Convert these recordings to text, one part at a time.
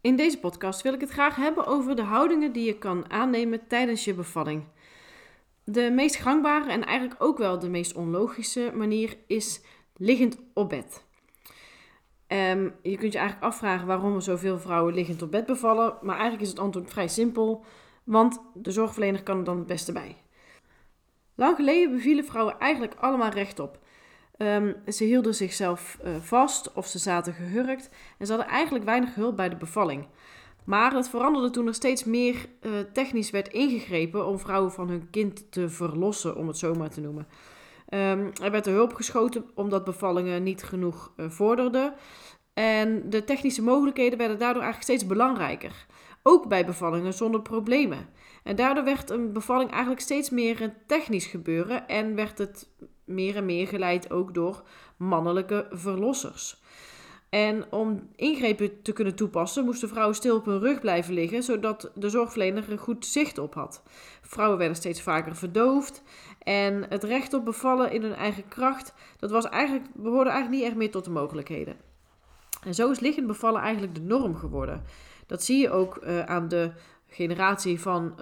In deze podcast wil ik het graag hebben over de houdingen die je kan aannemen tijdens je bevalling. De meest gangbare en eigenlijk ook wel de meest onlogische manier is liggend op bed. Um, je kunt je eigenlijk afvragen waarom er zoveel vrouwen liggend op bed bevallen, maar eigenlijk is het antwoord vrij simpel, want de zorgverlener kan er dan het beste bij. Lang geleden bevielen vrouwen eigenlijk allemaal rechtop. Um, ze hielden zichzelf uh, vast of ze zaten gehurkt en ze hadden eigenlijk weinig hulp bij de bevalling. Maar het veranderde toen er steeds meer uh, technisch werd ingegrepen om vrouwen van hun kind te verlossen, om het zo maar te noemen. Um, er werd de hulp geschoten omdat bevallingen niet genoeg uh, vorderden. En de technische mogelijkheden werden daardoor eigenlijk steeds belangrijker. Ook bij bevallingen zonder problemen. En daardoor werd een bevalling eigenlijk steeds meer een technisch gebeuren en werd het meer en meer geleid ook door mannelijke verlossers. En om ingrepen te kunnen toepassen, moesten vrouwen stil op hun rug blijven liggen, zodat de zorgverlener er goed zicht op had. Vrouwen werden steeds vaker verdoofd en het recht op bevallen in hun eigen kracht, dat was eigenlijk, behoorde eigenlijk niet echt meer tot de mogelijkheden. En zo is liggend bevallen eigenlijk de norm geworden. Dat zie je ook uh, aan de generatie van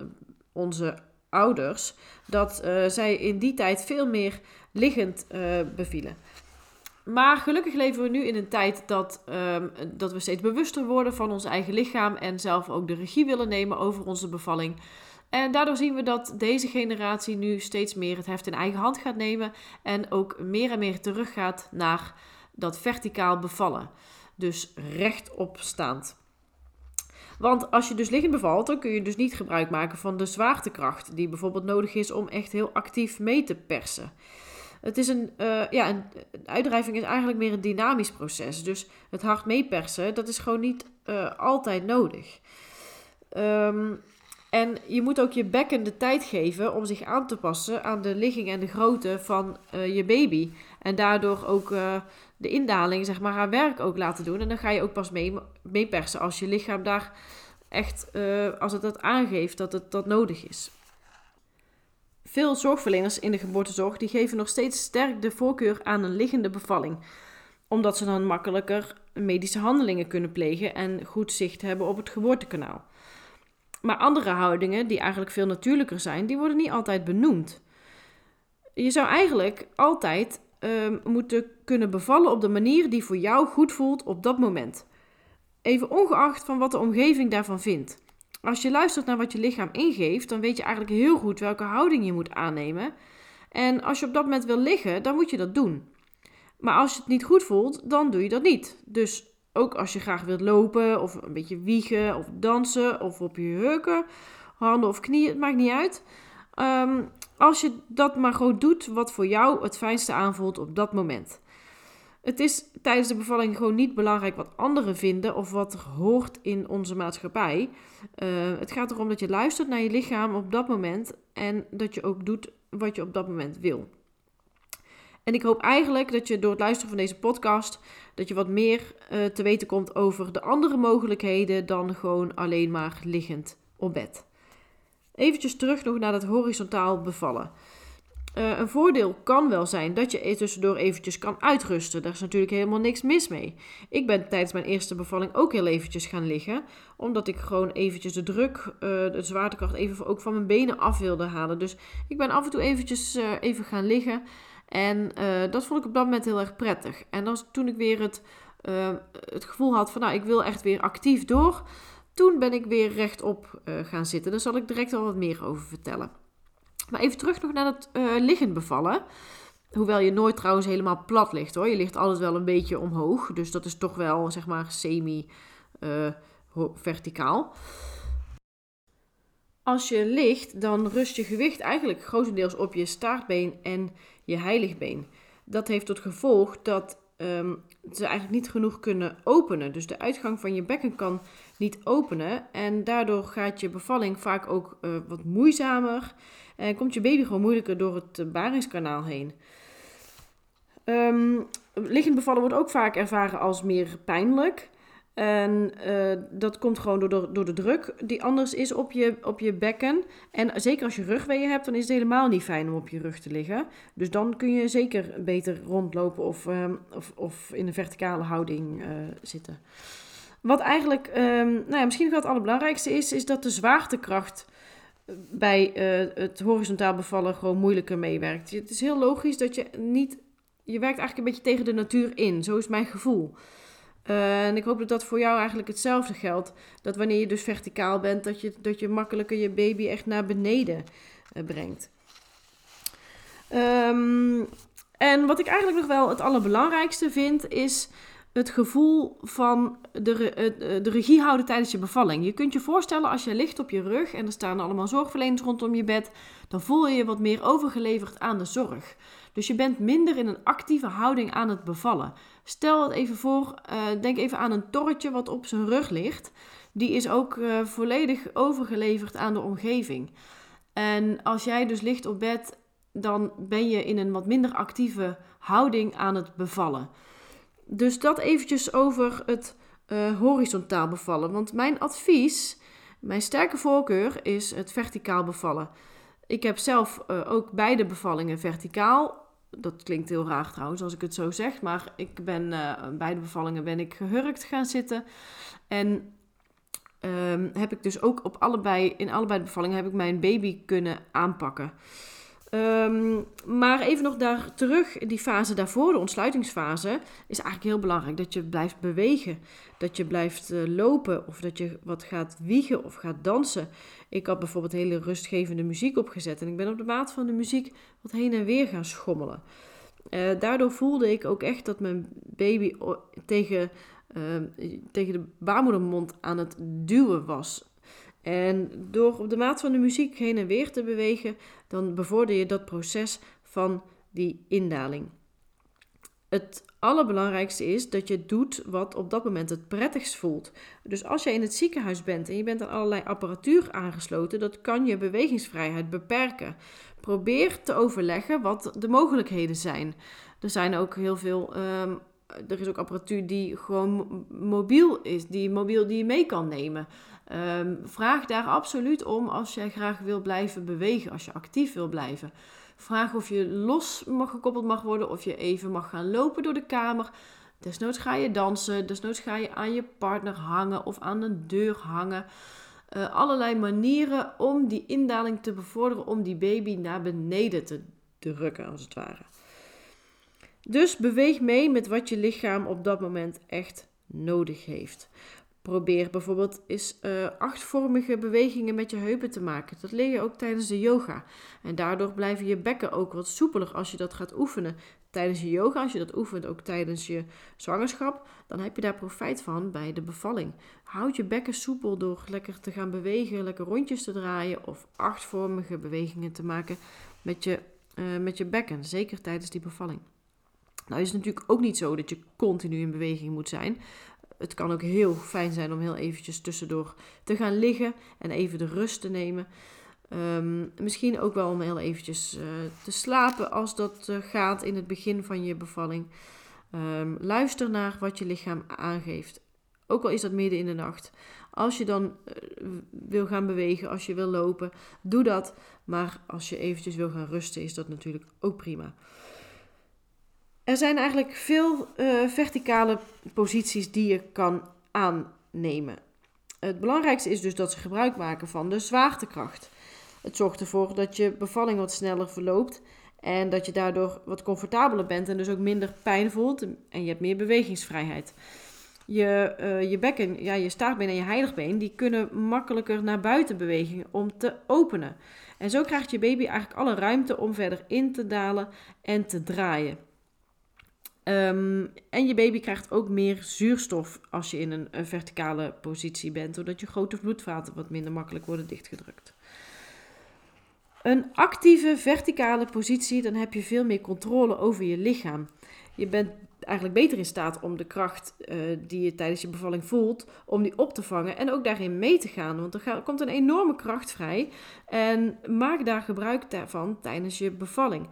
onze ouders, dat uh, zij in die tijd veel meer liggend uh, bevielen. Maar gelukkig leven we nu in een tijd dat, um, dat we steeds bewuster worden van ons eigen lichaam en zelf ook de regie willen nemen over onze bevalling. En daardoor zien we dat deze generatie nu steeds meer het heft in eigen hand gaat nemen en ook meer en meer teruggaat naar dat verticaal bevallen. Dus rechtop staand. Want als je dus liggend bevalt, dan kun je dus niet gebruik maken van de zwaartekracht die bijvoorbeeld nodig is om echt heel actief mee te persen. Het is een, uh, ja, een, uitdrijving is eigenlijk meer een dynamisch proces. Dus het hard meepersen, dat is gewoon niet uh, altijd nodig. Um, en je moet ook je bekken de tijd geven om zich aan te passen aan de ligging en de grootte van uh, je baby. En daardoor ook de indaling, zeg maar, haar werk ook laten doen. En dan ga je ook pas mee, meepersen als je lichaam daar echt, uh, als het dat aangeeft dat het dat nodig is. Veel zorgverleners in de geboortezorg die geven nog steeds sterk de voorkeur aan een liggende bevalling. Omdat ze dan makkelijker medische handelingen kunnen plegen en goed zicht hebben op het geboortekanaal. Maar andere houdingen, die eigenlijk veel natuurlijker zijn, die worden niet altijd benoemd. Je zou eigenlijk altijd uh, moeten kunnen bevallen op de manier die voor jou goed voelt op dat moment. Even ongeacht van wat de omgeving daarvan vindt. Als je luistert naar wat je lichaam ingeeft, dan weet je eigenlijk heel goed welke houding je moet aannemen. En als je op dat moment wil liggen, dan moet je dat doen. Maar als je het niet goed voelt, dan doe je dat niet. Dus ook als je graag wilt lopen of een beetje wiegen of dansen of op je heuken, handen of knieën, het maakt niet uit. Um, als je dat maar gewoon doet wat voor jou het fijnste aanvoelt op dat moment. Het is tijdens de bevalling gewoon niet belangrijk wat anderen vinden of wat er hoort in onze maatschappij. Uh, het gaat erom dat je luistert naar je lichaam op dat moment en dat je ook doet wat je op dat moment wil. En ik hoop eigenlijk dat je door het luisteren van deze podcast dat je wat meer uh, te weten komt over de andere mogelijkheden dan gewoon alleen maar liggend op bed. Eventjes terug nog naar dat horizontaal bevallen. Uh, een voordeel kan wel zijn dat je tussendoor eventjes kan uitrusten. Daar is natuurlijk helemaal niks mis mee. Ik ben tijdens mijn eerste bevalling ook heel eventjes gaan liggen. Omdat ik gewoon eventjes de druk, uh, de zwaartekracht even ook van mijn benen af wilde halen. Dus ik ben af en toe eventjes uh, even gaan liggen. En dat vond ik op dat moment heel erg prettig. En dan, toen ik weer het, het gevoel had van nou, ik wil echt weer actief door. Toen ben ik weer rechtop gaan zitten. Daar zal ik direct al wat meer over vertellen. Maar even terug nog naar het uh, liggend bevallen. Hoewel je nooit trouwens helemaal plat ligt hoor. Je ligt altijd wel een beetje omhoog. Dus dat is toch wel zeg maar semi-verticaal. Eh, Als je ligt, dan rust je gewicht eigenlijk grotendeels op je staartbeen en je heiligbeen. Dat heeft tot gevolg dat um, ze eigenlijk niet genoeg kunnen openen. Dus de uitgang van je bekken kan niet openen. En daardoor gaat je bevalling vaak ook uh, wat moeizamer. En komt je baby gewoon moeilijker door het eh, baringskanaal heen. Um, liggend bevallen wordt ook vaak ervaren als meer pijnlijk. En uh, dat komt gewoon door de, door de druk die anders is op je, op je bekken. En zeker als je rugweeën hebt, dan is het helemaal niet fijn om op je rug te liggen. Dus dan kun je zeker beter rondlopen of, um, of, of in een verticale houding uh, zitten. Wat eigenlijk um, nou ja, misschien nog het allerbelangrijkste is, is dat de zwaartekracht bij uh, het horizontaal bevallen gewoon moeilijker meewerkt. Het is heel logisch dat je niet. Je werkt eigenlijk een beetje tegen de natuur in. Zo is mijn gevoel. En ik hoop dat dat voor jou eigenlijk hetzelfde geldt. Dat wanneer je dus verticaal bent, dat je, dat je makkelijker je baby echt naar beneden uh, brengt. Um, en wat ik eigenlijk nog wel het allerbelangrijkste vind, is het gevoel van de, eh, de regie houden tijdens je bevalling. Je kunt je voorstellen als je ligt op je rug en er staan allemaal zorgverleners rondom je bed, dan voel je je wat meer overgeleverd aan de zorg. Dus je bent minder in een actieve houding aan het bevallen. Stel het even voor, uh, denk even aan een torretje wat op zijn rug ligt. Die is ook uh, volledig overgeleverd aan de omgeving. En als jij dus ligt op bed, dan ben je in een wat minder actieve houding aan het bevallen. Dus dat eventjes over het uh, horizontaal bevallen. Want mijn advies, mijn sterke voorkeur is het verticaal bevallen. Ik heb zelf ook beide bevallingen verticaal. Dat klinkt heel raar trouwens als ik het zo zeg. Maar ik ben uh, beide bevallingen ben ik gehurkt gaan zitten. En um, heb ik dus ook op allebei, in allebei de bevallingen heb ik mijn baby kunnen aanpakken. Um, maar even nog daar terug, die fase daarvoor, de ontsluitingsfase, is eigenlijk heel belangrijk. Dat je blijft bewegen, dat je blijft uh, lopen of dat je wat gaat wiegen of gaat dansen. Ik had bijvoorbeeld hele rustgevende muziek opgezet en ik ben op de maat van de muziek wat heen en weer gaan schommelen. Uh, daardoor voelde ik ook echt dat mijn baby tegen, uh, tegen de baarmoedermond aan het duwen was. En door op de maat van de muziek heen en weer te bewegen, dan bevorder je dat proces van die indaling. Het allerbelangrijkste is dat je doet wat op dat moment het prettigst voelt. Dus als je in het ziekenhuis bent en je bent aan allerlei apparatuur aangesloten, dat kan je bewegingsvrijheid beperken. Probeer te overleggen wat de mogelijkheden zijn. Er zijn ook heel veel. Um, er is ook apparatuur die gewoon mobiel is, die mobiel die je mee kan nemen. Um, vraag daar absoluut om als jij graag wil blijven bewegen, als je actief wil blijven. Vraag of je los mag gekoppeld mag worden, of je even mag gaan lopen door de kamer. Desnoods ga je dansen, desnoods ga je aan je partner hangen of aan een deur hangen. Uh, allerlei manieren om die indaling te bevorderen, om die baby naar beneden te drukken, als het ware. Dus beweeg mee met wat je lichaam op dat moment echt nodig heeft. Probeer bijvoorbeeld eens uh, achtvormige bewegingen met je heupen te maken. Dat leer je ook tijdens de yoga. En daardoor blijven je bekken ook wat soepeler als je dat gaat oefenen tijdens je yoga. Als je dat oefent ook tijdens je zwangerschap, dan heb je daar profijt van bij de bevalling. Houd je bekken soepel door lekker te gaan bewegen, lekker rondjes te draaien of achtvormige bewegingen te maken met je, uh, met je bekken. Zeker tijdens die bevalling. Nou is het natuurlijk ook niet zo dat je continu in beweging moet zijn het kan ook heel fijn zijn om heel eventjes tussendoor te gaan liggen en even de rust te nemen. Um, misschien ook wel om heel eventjes uh, te slapen als dat uh, gaat in het begin van je bevalling. Um, luister naar wat je lichaam aangeeft. Ook al is dat midden in de nacht. Als je dan eh, wil gaan bewegen, als je wil lopen, doe dat. Maar als je eventjes wil gaan rusten, is dat natuurlijk ook prima. Er zijn eigenlijk veel uh, verticale posities die je kan aannemen. Het belangrijkste is dus dat ze gebruik maken van de zwaartekracht. Het zorgt ervoor dat je bevalling wat sneller verloopt en dat je daardoor wat comfortabeler bent en dus ook minder pijn voelt en je hebt meer bewegingsvrijheid. Je, uh, je bekken, ja, je staartbeen en je heiligbeen, die kunnen makkelijker naar buiten bewegen om te openen. En zo krijgt je baby eigenlijk alle ruimte om verder in te dalen en te draaien. Um, en je baby krijgt ook meer zuurstof als je in een, verticale positie bent, doordat je grote vloedvaten wat minder makkelijk worden dichtgedrukt. Een actieve verticale positie, dan heb je veel meer controle over je lichaam. Je bent eigenlijk beter in staat om de kracht uh, die je tijdens je bevalling voelt, om die op te vangen en ook daarin mee te gaan. Want er komt een enorme kracht vrij en maak daar gebruik van tijdens je bevalling.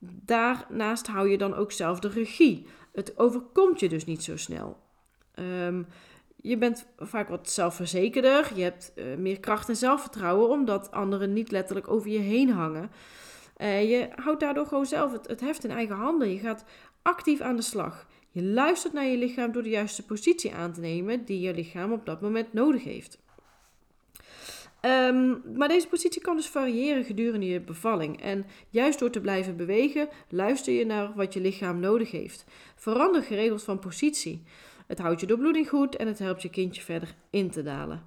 Daarnaast hou je dan ook zelf de regie. Het overkomt je dus niet zo snel. Um, je bent vaak wat zelfverzekerder. Je hebt uh, meer kracht en zelfvertrouwen, omdat anderen niet letterlijk over je heen hangen. Uh, je houdt daardoor gewoon zelf het, het heft in eigen handen. Je gaat actief aan de slag. Je luistert naar je lichaam door de juiste positie aan te nemen die je lichaam op dat moment nodig heeft. Um, maar deze positie kan dus variëren gedurende je bevalling. En juist door te blijven bewegen, luister je naar wat je lichaam nodig heeft. Verander geregeld van positie. Het houdt je doorbloeding goed en het helpt je kindje verder in te dalen.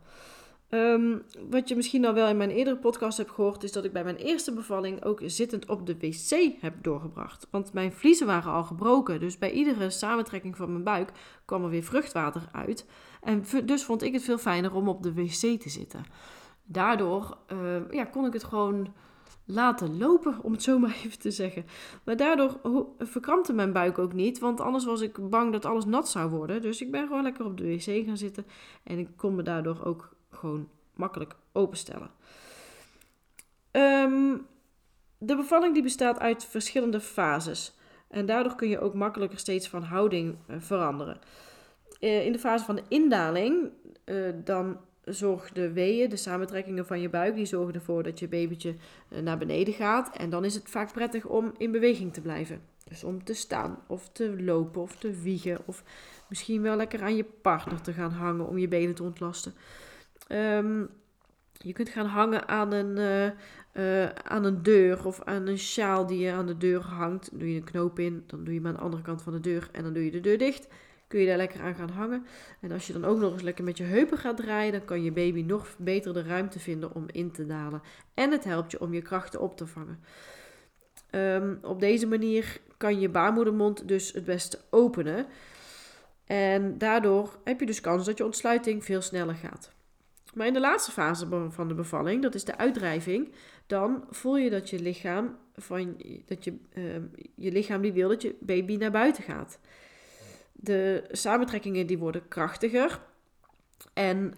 Um, wat je misschien al wel in mijn eerdere podcast hebt gehoord, is dat ik bij mijn eerste bevalling ook zittend op de wc heb doorgebracht. Want mijn vliezen waren al gebroken, dus bij iedere samentrekking van mijn buik kwam er weer vruchtwater uit. En dus vond ik het veel fijner om op de wc te zitten. Daardoor uh, ja, kon ik het gewoon laten lopen, om het zo maar even te zeggen. Maar daardoor verkrampte mijn buik ook niet, want anders was ik bang dat alles nat zou worden. Dus ik ben gewoon lekker op de wc gaan zitten en ik kon me daardoor ook gewoon makkelijk openstellen. Um, de bevalling die bestaat uit verschillende fases. En daardoor kun je ook makkelijker steeds van houding uh, veranderen. Uh, in de fase van de indaling, dan zorgen de weeën, de samentrekkingen van je buik, die zorgen ervoor dat je babytje eh, naar beneden gaat. En dan is het vaak prettig om in beweging te blijven. Dus om te staan of te lopen of te wiegen of misschien wel lekker aan je partner te gaan hangen om je benen te ontlasten. Um, je kunt gaan hangen aan een, uh, uh, aan een deur of aan een sjaal die je aan de deur hangt. Doe je een knoop in, dan doe je hem aan de andere kant van de deur en dan doe je de deur dicht kun je daar lekker aan gaan hangen. En als je dan ook nog eens lekker met je heupen gaat draaien, dan kan je baby nog beter de ruimte vinden om in te dalen. En het helpt je om je krachten op te vangen. Um, op deze manier kan je baarmoedermond dus het beste openen. En daardoor heb je dus kans dat je ontsluiting veel sneller gaat. Maar in de laatste fase van de bevalling, dat is de uitdrijving, dan voel je dat je lichaam, van, dat je, uh, je lichaam die wil dat je baby naar buiten gaat. De samentrekkingen die worden krachtiger. En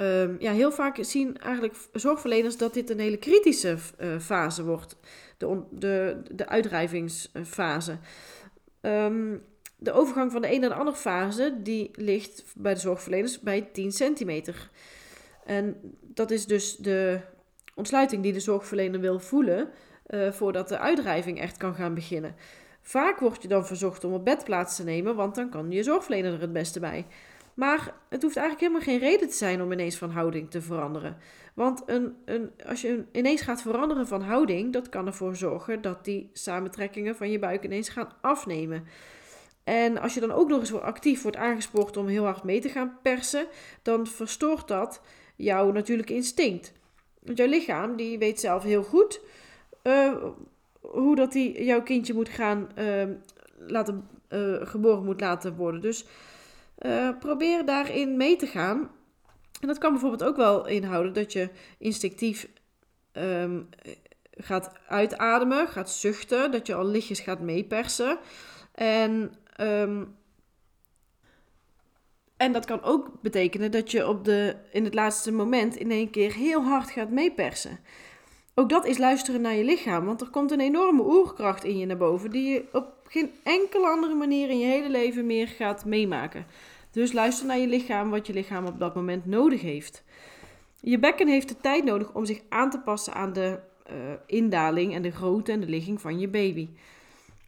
um, ja, heel vaak zien eigenlijk zorgverleners dat dit een hele kritische uh, fase wordt. De, de, de uitdrijvingsfase. Um, de overgang van de een naar de andere fase, die ligt bij de zorgverleners bij 10 centimeter. En dat is dus de ontsluiting die de zorgverlener wil voelen uh, voordat de uitdrijving echt kan gaan beginnen. Vaak word je dan verzocht om op bed plaats te nemen, want dan kan je zorgverlener er het beste bij. Maar het hoeft eigenlijk helemaal geen reden te zijn om ineens van houding te veranderen. Want een, een, als je ineens gaat veranderen van houding, dat kan ervoor zorgen dat die samentrekkingen van je buik ineens gaan afnemen. En als je dan ook nog eens actief wordt aangespoord om heel hard mee te gaan persen, dan verstoort dat jouw natuurlijke instinct. Want jouw lichaam die weet zelf heel goed uh, hoe dat hij jouw kindje moet gaan uh, laten, uh, geboren moet laten worden. Dus uh, probeer daarin mee te gaan. En dat kan bijvoorbeeld ook wel inhouden dat je instinctief um, gaat uitademen, gaat zuchten, dat je al lichtjes gaat meepersen. En, um, en dat kan ook betekenen dat je op de, in het laatste moment in één keer heel hard gaat meepersen. Ook dat is luisteren naar je lichaam, want er komt een enorme oerkracht in je naar boven die je op geen enkele andere manier in je hele leven meer gaat meemaken. Dus luister naar je lichaam, wat je lichaam op dat moment nodig heeft. Je bekken heeft de tijd nodig om zich aan te passen aan de uh, indaling en de grootte en de ligging van je baby.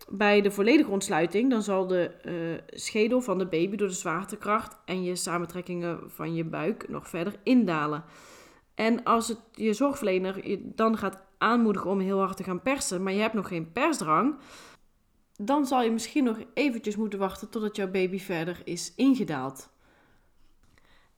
Bij de volledige ontsluiting dan zal de uh, schedel van de baby door de zwaartekracht en je samentrekkingen van je buik nog verder indalen. En als het je zorgverlener je dan gaat aanmoedigen om heel hard te gaan persen, maar je hebt nog geen persdrang, dan zal je misschien nog eventjes moeten wachten totdat jouw baby verder is ingedaald.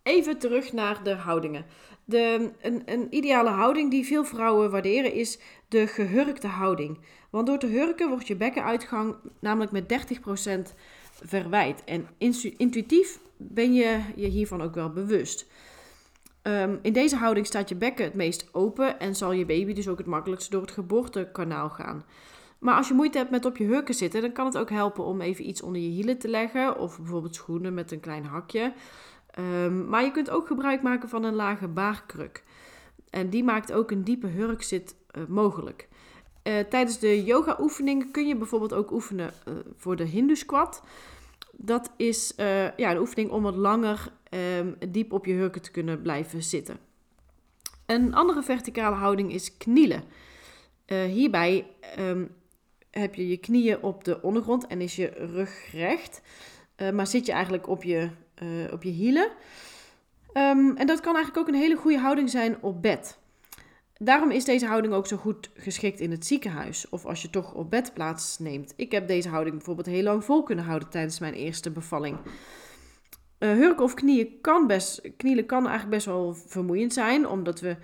Even terug naar de houdingen. De, een, een, ideale houding die veel vrouwen waarderen is de gehurkte houding. Want door te hurken wordt je bekkenuitgang namelijk met 30% verwijt. En intuïtief ben je je hiervan ook wel bewust. Um, in deze houding staat je bekken het meest open en zal je baby dus ook het makkelijkst door het geboortekanaal gaan. Maar als je moeite hebt met op je hurken zitten, dan kan het ook helpen om even iets onder je hielen te leggen. Of bijvoorbeeld schoenen met een klein hakje. Um, maar je kunt ook gebruik maken van een lage baarkruk. En die maakt ook een diepe hurkzit uh, mogelijk. Uh, tijdens de yoga oefeningen kun je bijvoorbeeld ook oefenen uh, voor de hindu squat. Dat is ja, een oefening om wat langer um, diep op je hurken te kunnen blijven zitten. Een andere verticale houding is knielen. hierbij um, heb je je knieën op de ondergrond en is je rug recht. Uh, maar zit je eigenlijk op je, op je hielen. Um, en dat kan eigenlijk ook een hele goede houding zijn op bed. Daarom is deze houding ook zo goed geschikt in het ziekenhuis of als je toch op bed plaatsneemt. Ik heb deze houding bijvoorbeeld heel lang vol kunnen houden tijdens mijn eerste bevalling. Uh, hurken of knieën kan best, knielen kan eigenlijk best wel vermoeiend zijn, omdat we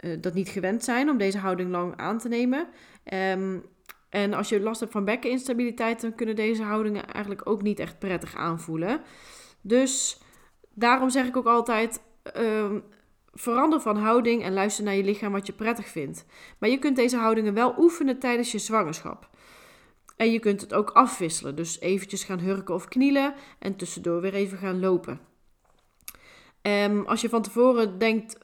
uh, dat niet gewend zijn om deze houding lang aan te nemen. Um, en als je last hebt van bekkeninstabiliteit, dan kunnen deze houdingen eigenlijk ook niet echt prettig aanvoelen. Dus daarom zeg ik ook altijd: um, verander van houding en luister naar je lichaam wat je prettig vindt. Maar je kunt deze houdingen wel oefenen tijdens je zwangerschap. En je kunt het ook afwisselen. Dus eventjes gaan hurken of knielen en tussendoor weer even gaan lopen. Um, als je van tevoren denkt,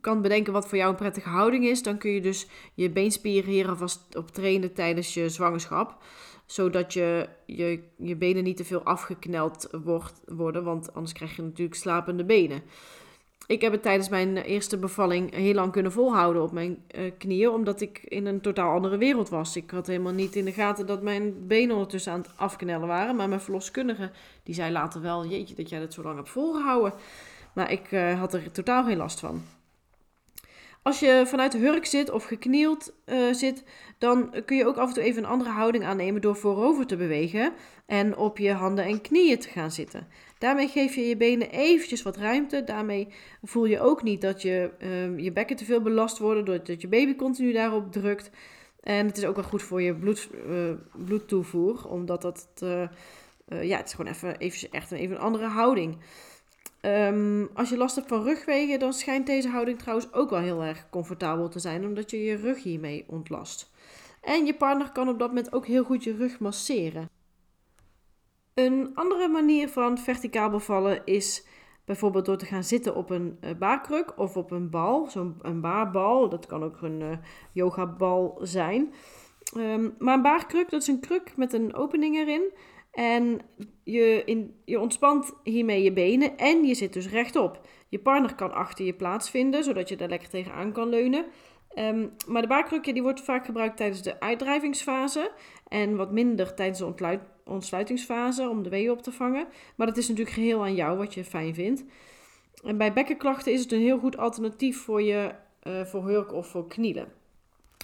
kan bedenken wat voor jou een prettige houding is, dan kun je dus je beenspieren hier alvast op trainen tijdens je zwangerschap. Zodat je, je, je benen niet te veel afgekneld wordt, worden, want anders krijg je natuurlijk slapende benen. Ik heb het tijdens mijn eerste bevalling heel lang kunnen volhouden op mijn uh, knieën, omdat ik in een totaal andere wereld was. Ik had helemaal niet in de gaten dat mijn benen ondertussen aan het afknellen waren. Maar mijn verloskundige die zei later wel, jeetje, dat jij dat zo lang hebt volgehouden. Maar ik uh, had er totaal geen last van. Als je vanuit de hurk zit of geknield uh, zit, dan kun je ook af en toe even een andere houding aannemen door voorover te bewegen en op je handen en knieën te gaan zitten. Daarmee geef je je benen eventjes wat ruimte. Daarmee voel je ook niet dat je, uh, je bekken te veel belast worden, doordat je baby continu daarop drukt. En het is ook wel goed voor je bloed, uh, bloedtoevoer, omdat dat, ja, het is gewoon even, even echt een, even een andere houding. Um, als je last hebt van rugwegen, dan schijnt deze houding trouwens ook wel heel erg comfortabel te zijn, omdat je je rug hiermee ontlast. En je partner kan op dat moment ook heel goed je rug masseren. Een andere manier van verticaal bevallen is bijvoorbeeld door te gaan zitten op een uh, baarkruk of op een bal, zo'n baarbal. Dat kan ook een uh, yogabal zijn. Um, maar een baarkruk, dat is een kruk met een opening erin. En je, in, je ontspant hiermee je benen en je zit dus rechtop. Je partner kan achter je plaatsvinden, zodat je daar lekker tegenaan kan leunen. Um, maar de baarkrukje die wordt vaak gebruikt tijdens de uitdrijvingsfase en wat minder tijdens de ontsluitingsfase om de weeën op te vangen. Maar dat is natuurlijk geheel aan jou wat je fijn vindt. En bij bekkenklachten is het een heel goed alternatief voor je uh, voor hurk of voor knielen.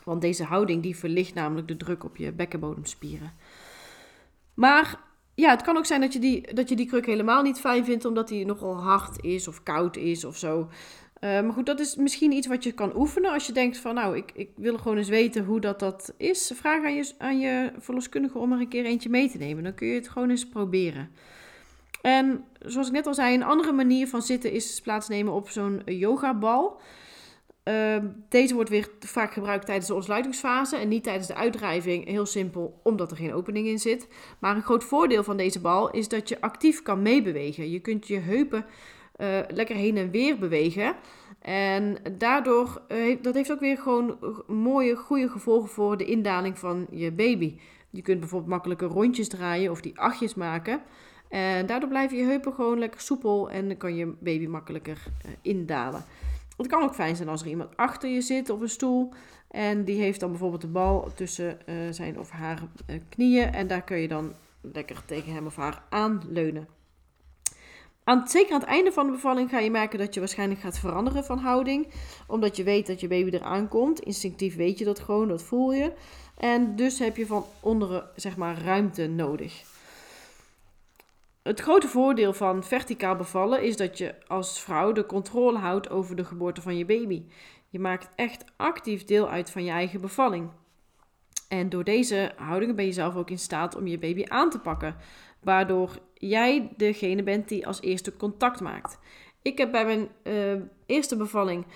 Want deze houding die verlicht namelijk de druk op je bekkenbodemspieren. Maar ja, het kan ook zijn dat je, die, dat je die kruk helemaal niet fijn vindt, omdat die nogal hard is of koud is of zo. Uh, maar goed, dat is misschien iets wat je kan oefenen. Als je denkt van, nou, ik, ik wil gewoon eens weten hoe dat, dat is. Vraag aan je, aan je verloskundige om er een keer eentje mee te nemen. Dan kun je het gewoon eens proberen. En zoals ik net al zei, een andere manier van zitten is plaatsnemen op zo'n yogabal. Uh, deze wordt weer vaak gebruikt tijdens de ontsluitingsfase en niet tijdens de uitdrijving. Heel simpel, omdat er geen opening in zit. Maar een groot voordeel van deze bal is dat je actief kan meebewegen. Je kunt je heupen uh, lekker heen en weer bewegen. En daardoor, uh, dat heeft ook weer gewoon mooie, goede gevolgen voor de indaling van je baby. Je kunt bijvoorbeeld makkelijke rondjes draaien of die achtjes maken. En daardoor blijven je heupen gewoon lekker soepel en dan kan je baby makkelijker uh, indalen. Het kan ook fijn zijn als er iemand achter je zit op een stoel. En die heeft dan bijvoorbeeld de bal tussen zijn of haar knieën. En daar kun je dan lekker tegen hem of haar aanleunen. Aan, zeker aan het einde van de bevalling ga je merken dat je waarschijnlijk gaat veranderen van houding. Omdat je weet dat je baby eraan komt. Instinctief weet je dat gewoon, dat voel je. En dus heb je van onderen zeg maar ruimte nodig. Het grote voordeel van verticaal bevallen is dat je als vrouw de controle houdt over de geboorte van je baby. Je maakt echt actief deel uit van je eigen bevalling. En door deze houdingen ben je zelf ook in staat om je baby aan te pakken, waardoor jij degene bent die als eerste contact maakt. Ik heb bij mijn uh, eerste bevalling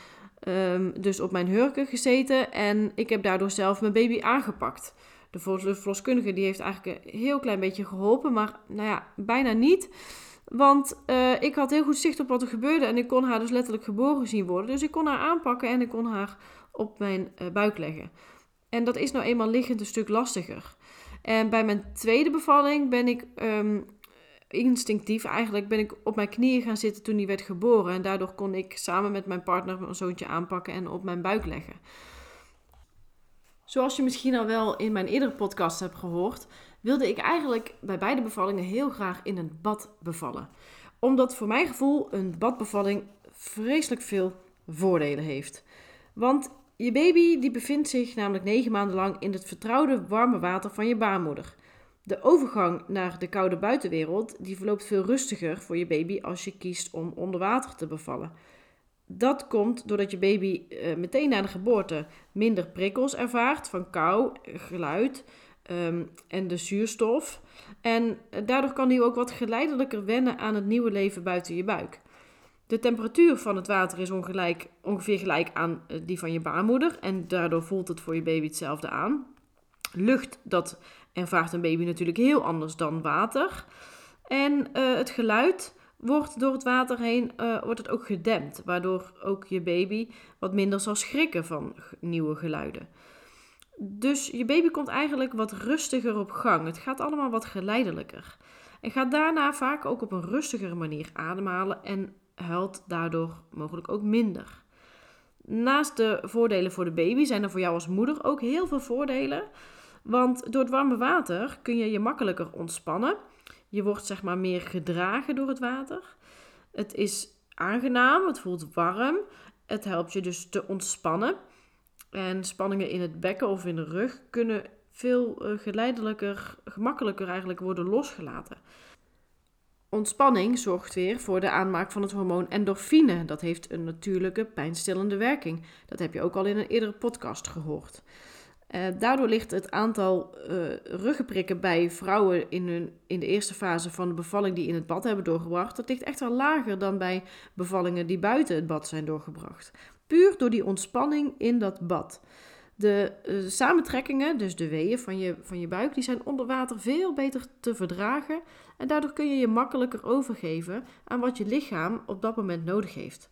um, dus op mijn hurken gezeten en ik heb daardoor zelf mijn baby aangepakt. De verloskundige die heeft eigenlijk een heel klein beetje geholpen, maar nou ja, bijna niet. Want uh, ik had heel goed zicht op wat er gebeurde en ik kon haar dus letterlijk geboren zien worden. Dus ik kon haar aanpakken en ik kon haar op mijn uh, buik leggen. En dat is nou eenmaal liggend een stuk lastiger. En bij mijn tweede bevalling ben ik um, instinctief eigenlijk ben ik op mijn knieën gaan zitten toen hij werd geboren. En daardoor kon ik samen met mijn partner mijn zoontje aanpakken en op mijn buik leggen. Zoals je misschien al wel in mijn eerdere podcast hebt gehoord, wilde ik eigenlijk bij beide bevallingen heel graag in een bad bevallen. Omdat voor mijn gevoel een badbevalling vreselijk veel voordelen heeft. Want je baby die bevindt zich namelijk negen maanden lang in het vertrouwde warme water van je baarmoeder. De overgang naar de koude buitenwereld die verloopt veel rustiger voor je baby als je kiest om onder water te bevallen. Dat komt doordat je baby uh, meteen na de geboorte minder prikkels ervaart van kou, geluid um, en de zuurstof. En daardoor kan hij ook wat geleidelijker wennen aan het nieuwe leven buiten je buik. De temperatuur van het water is ongelijk, ongeveer gelijk aan eh, die van je baarmoeder en daardoor voelt het voor je baby hetzelfde aan. Lucht, dat ervaart een baby natuurlijk heel anders dan water. En uh, het geluid wordt door het water heen uh, wordt het ook gedempt, waardoor ook je baby wat minder zal schrikken van nieuwe geluiden. Dus je baby komt eigenlijk wat rustiger op gang. Het gaat allemaal wat geleidelijker. En gaat daarna vaak ook op een rustigere manier ademhalen en huilt daardoor mogelijk ook minder. Naast de voordelen voor de baby zijn er voor jou als moeder ook heel veel voordelen. Want door het warme water kun je je makkelijker ontspannen. Je wordt zeg maar meer gedragen door het water. Het is aangenaam, het voelt warm. Het helpt je dus te ontspannen. En spanningen in het bekken of in de rug kunnen veel eh, geleidelijker, gemakkelijker eigenlijk worden losgelaten. Ontspanning zorgt weer voor de aanmaak van het hormoon endorfine. Dat heeft een natuurlijke pijnstillende werking. Dat heb je ook al in een eerdere podcast gehoord. Uh, daardoor ligt het aantal uh, ruggenprikken bij vrouwen in, hun, in de eerste fase van de bevalling die in het bad hebben doorgebracht, dat ligt echt wel lager dan bij bevallingen die buiten het bad zijn doorgebracht. Puur door die ontspanning in dat bad. De uh, samentrekkingen, dus de weeën van je, van je buik, die zijn onder water veel beter te verdragen. En daardoor kun je je makkelijker overgeven aan wat je lichaam op dat moment nodig heeft.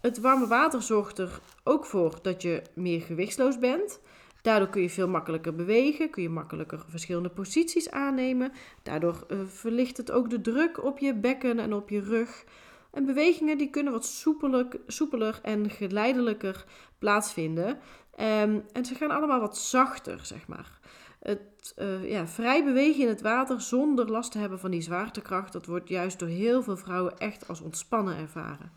Het warme water zorgt er ook voor dat je meer gewichtsloos bent. Daardoor kun je veel makkelijker bewegen, kun je makkelijker verschillende posities aannemen. Daardoor uh, verlicht het ook de druk op je bekken en op je rug. En bewegingen die kunnen wat soepeler, soepeler en geleidelijker plaatsvinden. Um, en ze gaan allemaal wat zachter, zeg maar. Het uh, ja, vrij bewegen in het water zonder last te hebben van die zwaartekracht, dat wordt juist door heel veel vrouwen echt als ontspannen ervaren.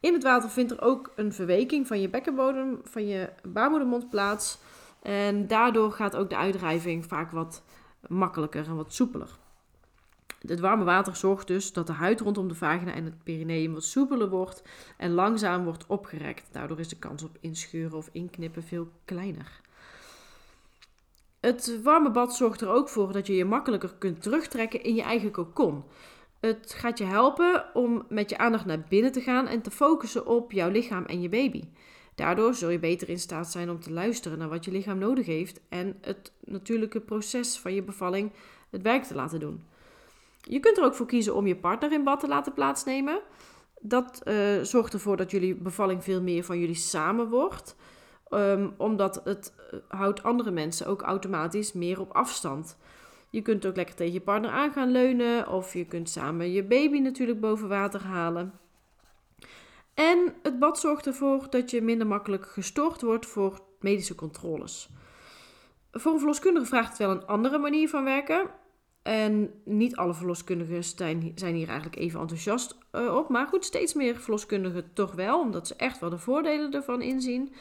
In het water vindt er ook een verweking van je bekkenbodem, van je baarmoedermond plaats. En daardoor gaat ook de uitdrijving vaak wat makkelijker en wat soepeler. Het warme water zorgt dus dat de huid rondom de vagina en het perineum wat soepeler wordt en langzaam wordt opgerekt. Daardoor is de kans op inscheuren of inknippen veel kleiner. Het warme bad zorgt er ook voor dat je je makkelijker kunt terugtrekken in je eigen kokon. Het gaat je helpen om met je aandacht naar binnen te gaan en te focussen op jouw lichaam en je baby. Daardoor zul je beter in staat zijn om te luisteren naar wat je lichaam nodig heeft en het natuurlijke proces van je bevalling het werk te laten doen. Je kunt er ook voor kiezen om je partner in bad te laten plaatsnemen. Dat uh, zorgt ervoor dat jullie bevalling veel meer van jullie samen wordt. Um, omdat het uh, houdt andere mensen ook automatisch meer op afstand. Je kunt ook lekker tegen je partner aan gaan leunen. Of je kunt samen je baby natuurlijk boven water halen. En het bad zorgt ervoor dat je minder makkelijk gestoord wordt voor medische controles. Voor een verloskundige vraagt het wel een andere manier van werken. En niet alle verloskundigen zijn, hier eigenlijk even enthousiast uh, op. Maar goed, steeds meer verloskundigen toch wel, omdat ze echt wel de voordelen ervan inzien.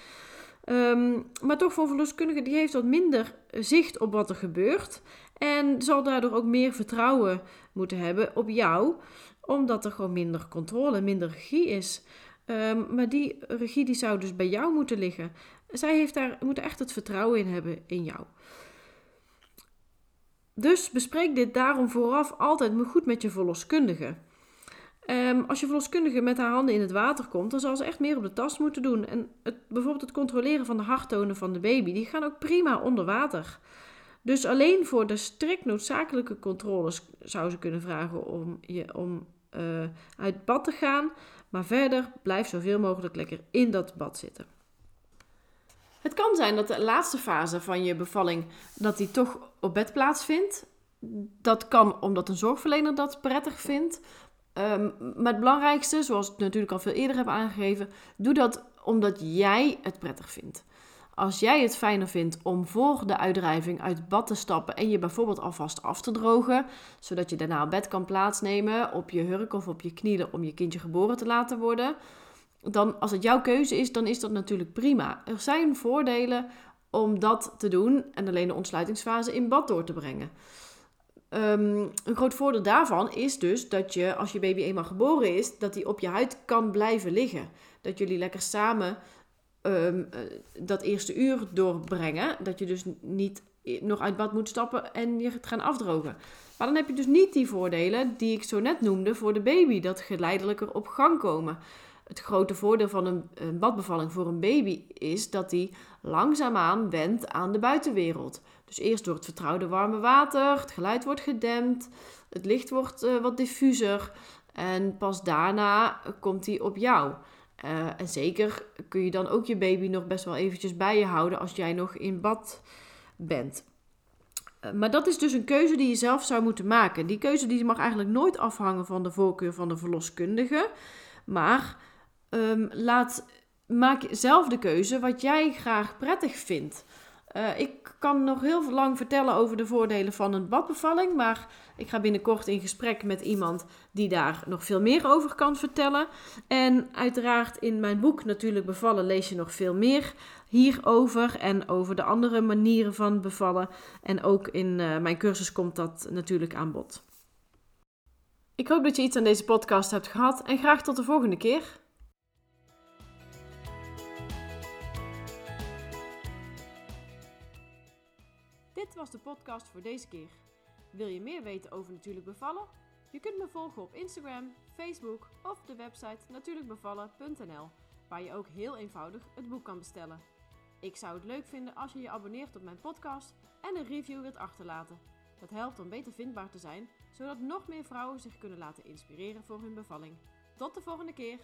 Um, maar toch voor een verloskundige die heeft wat minder zicht op wat er gebeurt. En zal daardoor ook meer vertrouwen moeten hebben op jou. Omdat er gewoon minder controle, minder regie is. Um, maar die regie die zou dus bij jou moeten liggen. Zij heeft daar, moet echt het vertrouwen in hebben in jou. Dus bespreek dit daarom vooraf altijd goed met je verloskundige. Um, als je verloskundige met haar handen in het water komt, dan zal ze echt meer op de tas moeten doen. En het, bijvoorbeeld het controleren van de harttonen van de baby, die gaan ook prima onder water. Dus alleen voor de strikt noodzakelijke controles zou ze kunnen vragen om, je, om uh, uit bad te gaan. Maar verder blijf zoveel mogelijk lekker in dat bad zitten. Het kan zijn dat de laatste fase van je bevalling dat die toch op bed plaatsvindt. Dat kan omdat een zorgverlener dat prettig vindt. Um, maar het belangrijkste, zoals ik natuurlijk al veel eerder heb aangegeven, doe dat omdat jij het prettig vindt. Als jij het fijner vindt om voor de uitdrijving uit bad te stappen en je bijvoorbeeld alvast af te drogen, zodat je daarna op bed kan plaatsnemen op je hurk of op je knieën om je kindje geboren te laten worden, dan als het jouw keuze is, dan is dat natuurlijk prima. Er zijn voordelen om dat te doen en alleen de ontsluitingsfase in bad door te brengen. Um, een groot voordeel daarvan is dus dat je, als je baby eenmaal geboren is, dat hij op je huid kan blijven liggen. Dat jullie lekker samen um, dat eerste uur doorbrengen. Dat je dus niet nog uit bad moet stappen en je gaat gaan afdrogen. Maar dan heb je dus niet die voordelen die ik zo net noemde voor de baby. Dat geleidelijker op gang komen. Het grote voordeel van een, badbevalling voor een baby is dat hij langzaamaan wendt aan de buitenwereld. Dus eerst door het vertrouwde warme water, het geluid wordt gedempt, het licht wordt uh, wat diffuser en pas daarna komt hij op jou. Uh, en zeker kun je dan ook je baby nog best wel eventjes bij je houden als jij nog in bad bent. Uh, maar dat is dus een keuze die je zelf zou moeten maken. Die keuze die mag eigenlijk nooit afhangen van de voorkeur van de verloskundige. Maar um, laat, maak zelf de keuze wat jij graag prettig vindt. Uh, ik kan nog heel lang vertellen over de voordelen van een badbevalling, maar ik ga binnenkort in gesprek met iemand die daar nog veel meer over kan vertellen. En uiteraard in mijn boek Natuurlijk Bevallen lees je nog veel meer hierover en over de andere manieren van bevallen. En ook in uh, mijn cursus komt dat natuurlijk aan bod. Ik hoop dat je iets aan deze podcast hebt gehad en graag tot de volgende keer. Dit was de podcast voor deze keer. Wil je meer weten over natuurlijk bevallen? Je kunt me volgen op Instagram, Facebook of de website natuurlijkbevallen.nl, waar je ook heel eenvoudig het boek kan bestellen. Ik zou het leuk vinden als je je abonneert op mijn podcast en een review wilt achterlaten. Dat helpt om beter vindbaar te zijn, zodat nog meer vrouwen zich kunnen laten inspireren voor hun bevalling. Tot de volgende keer!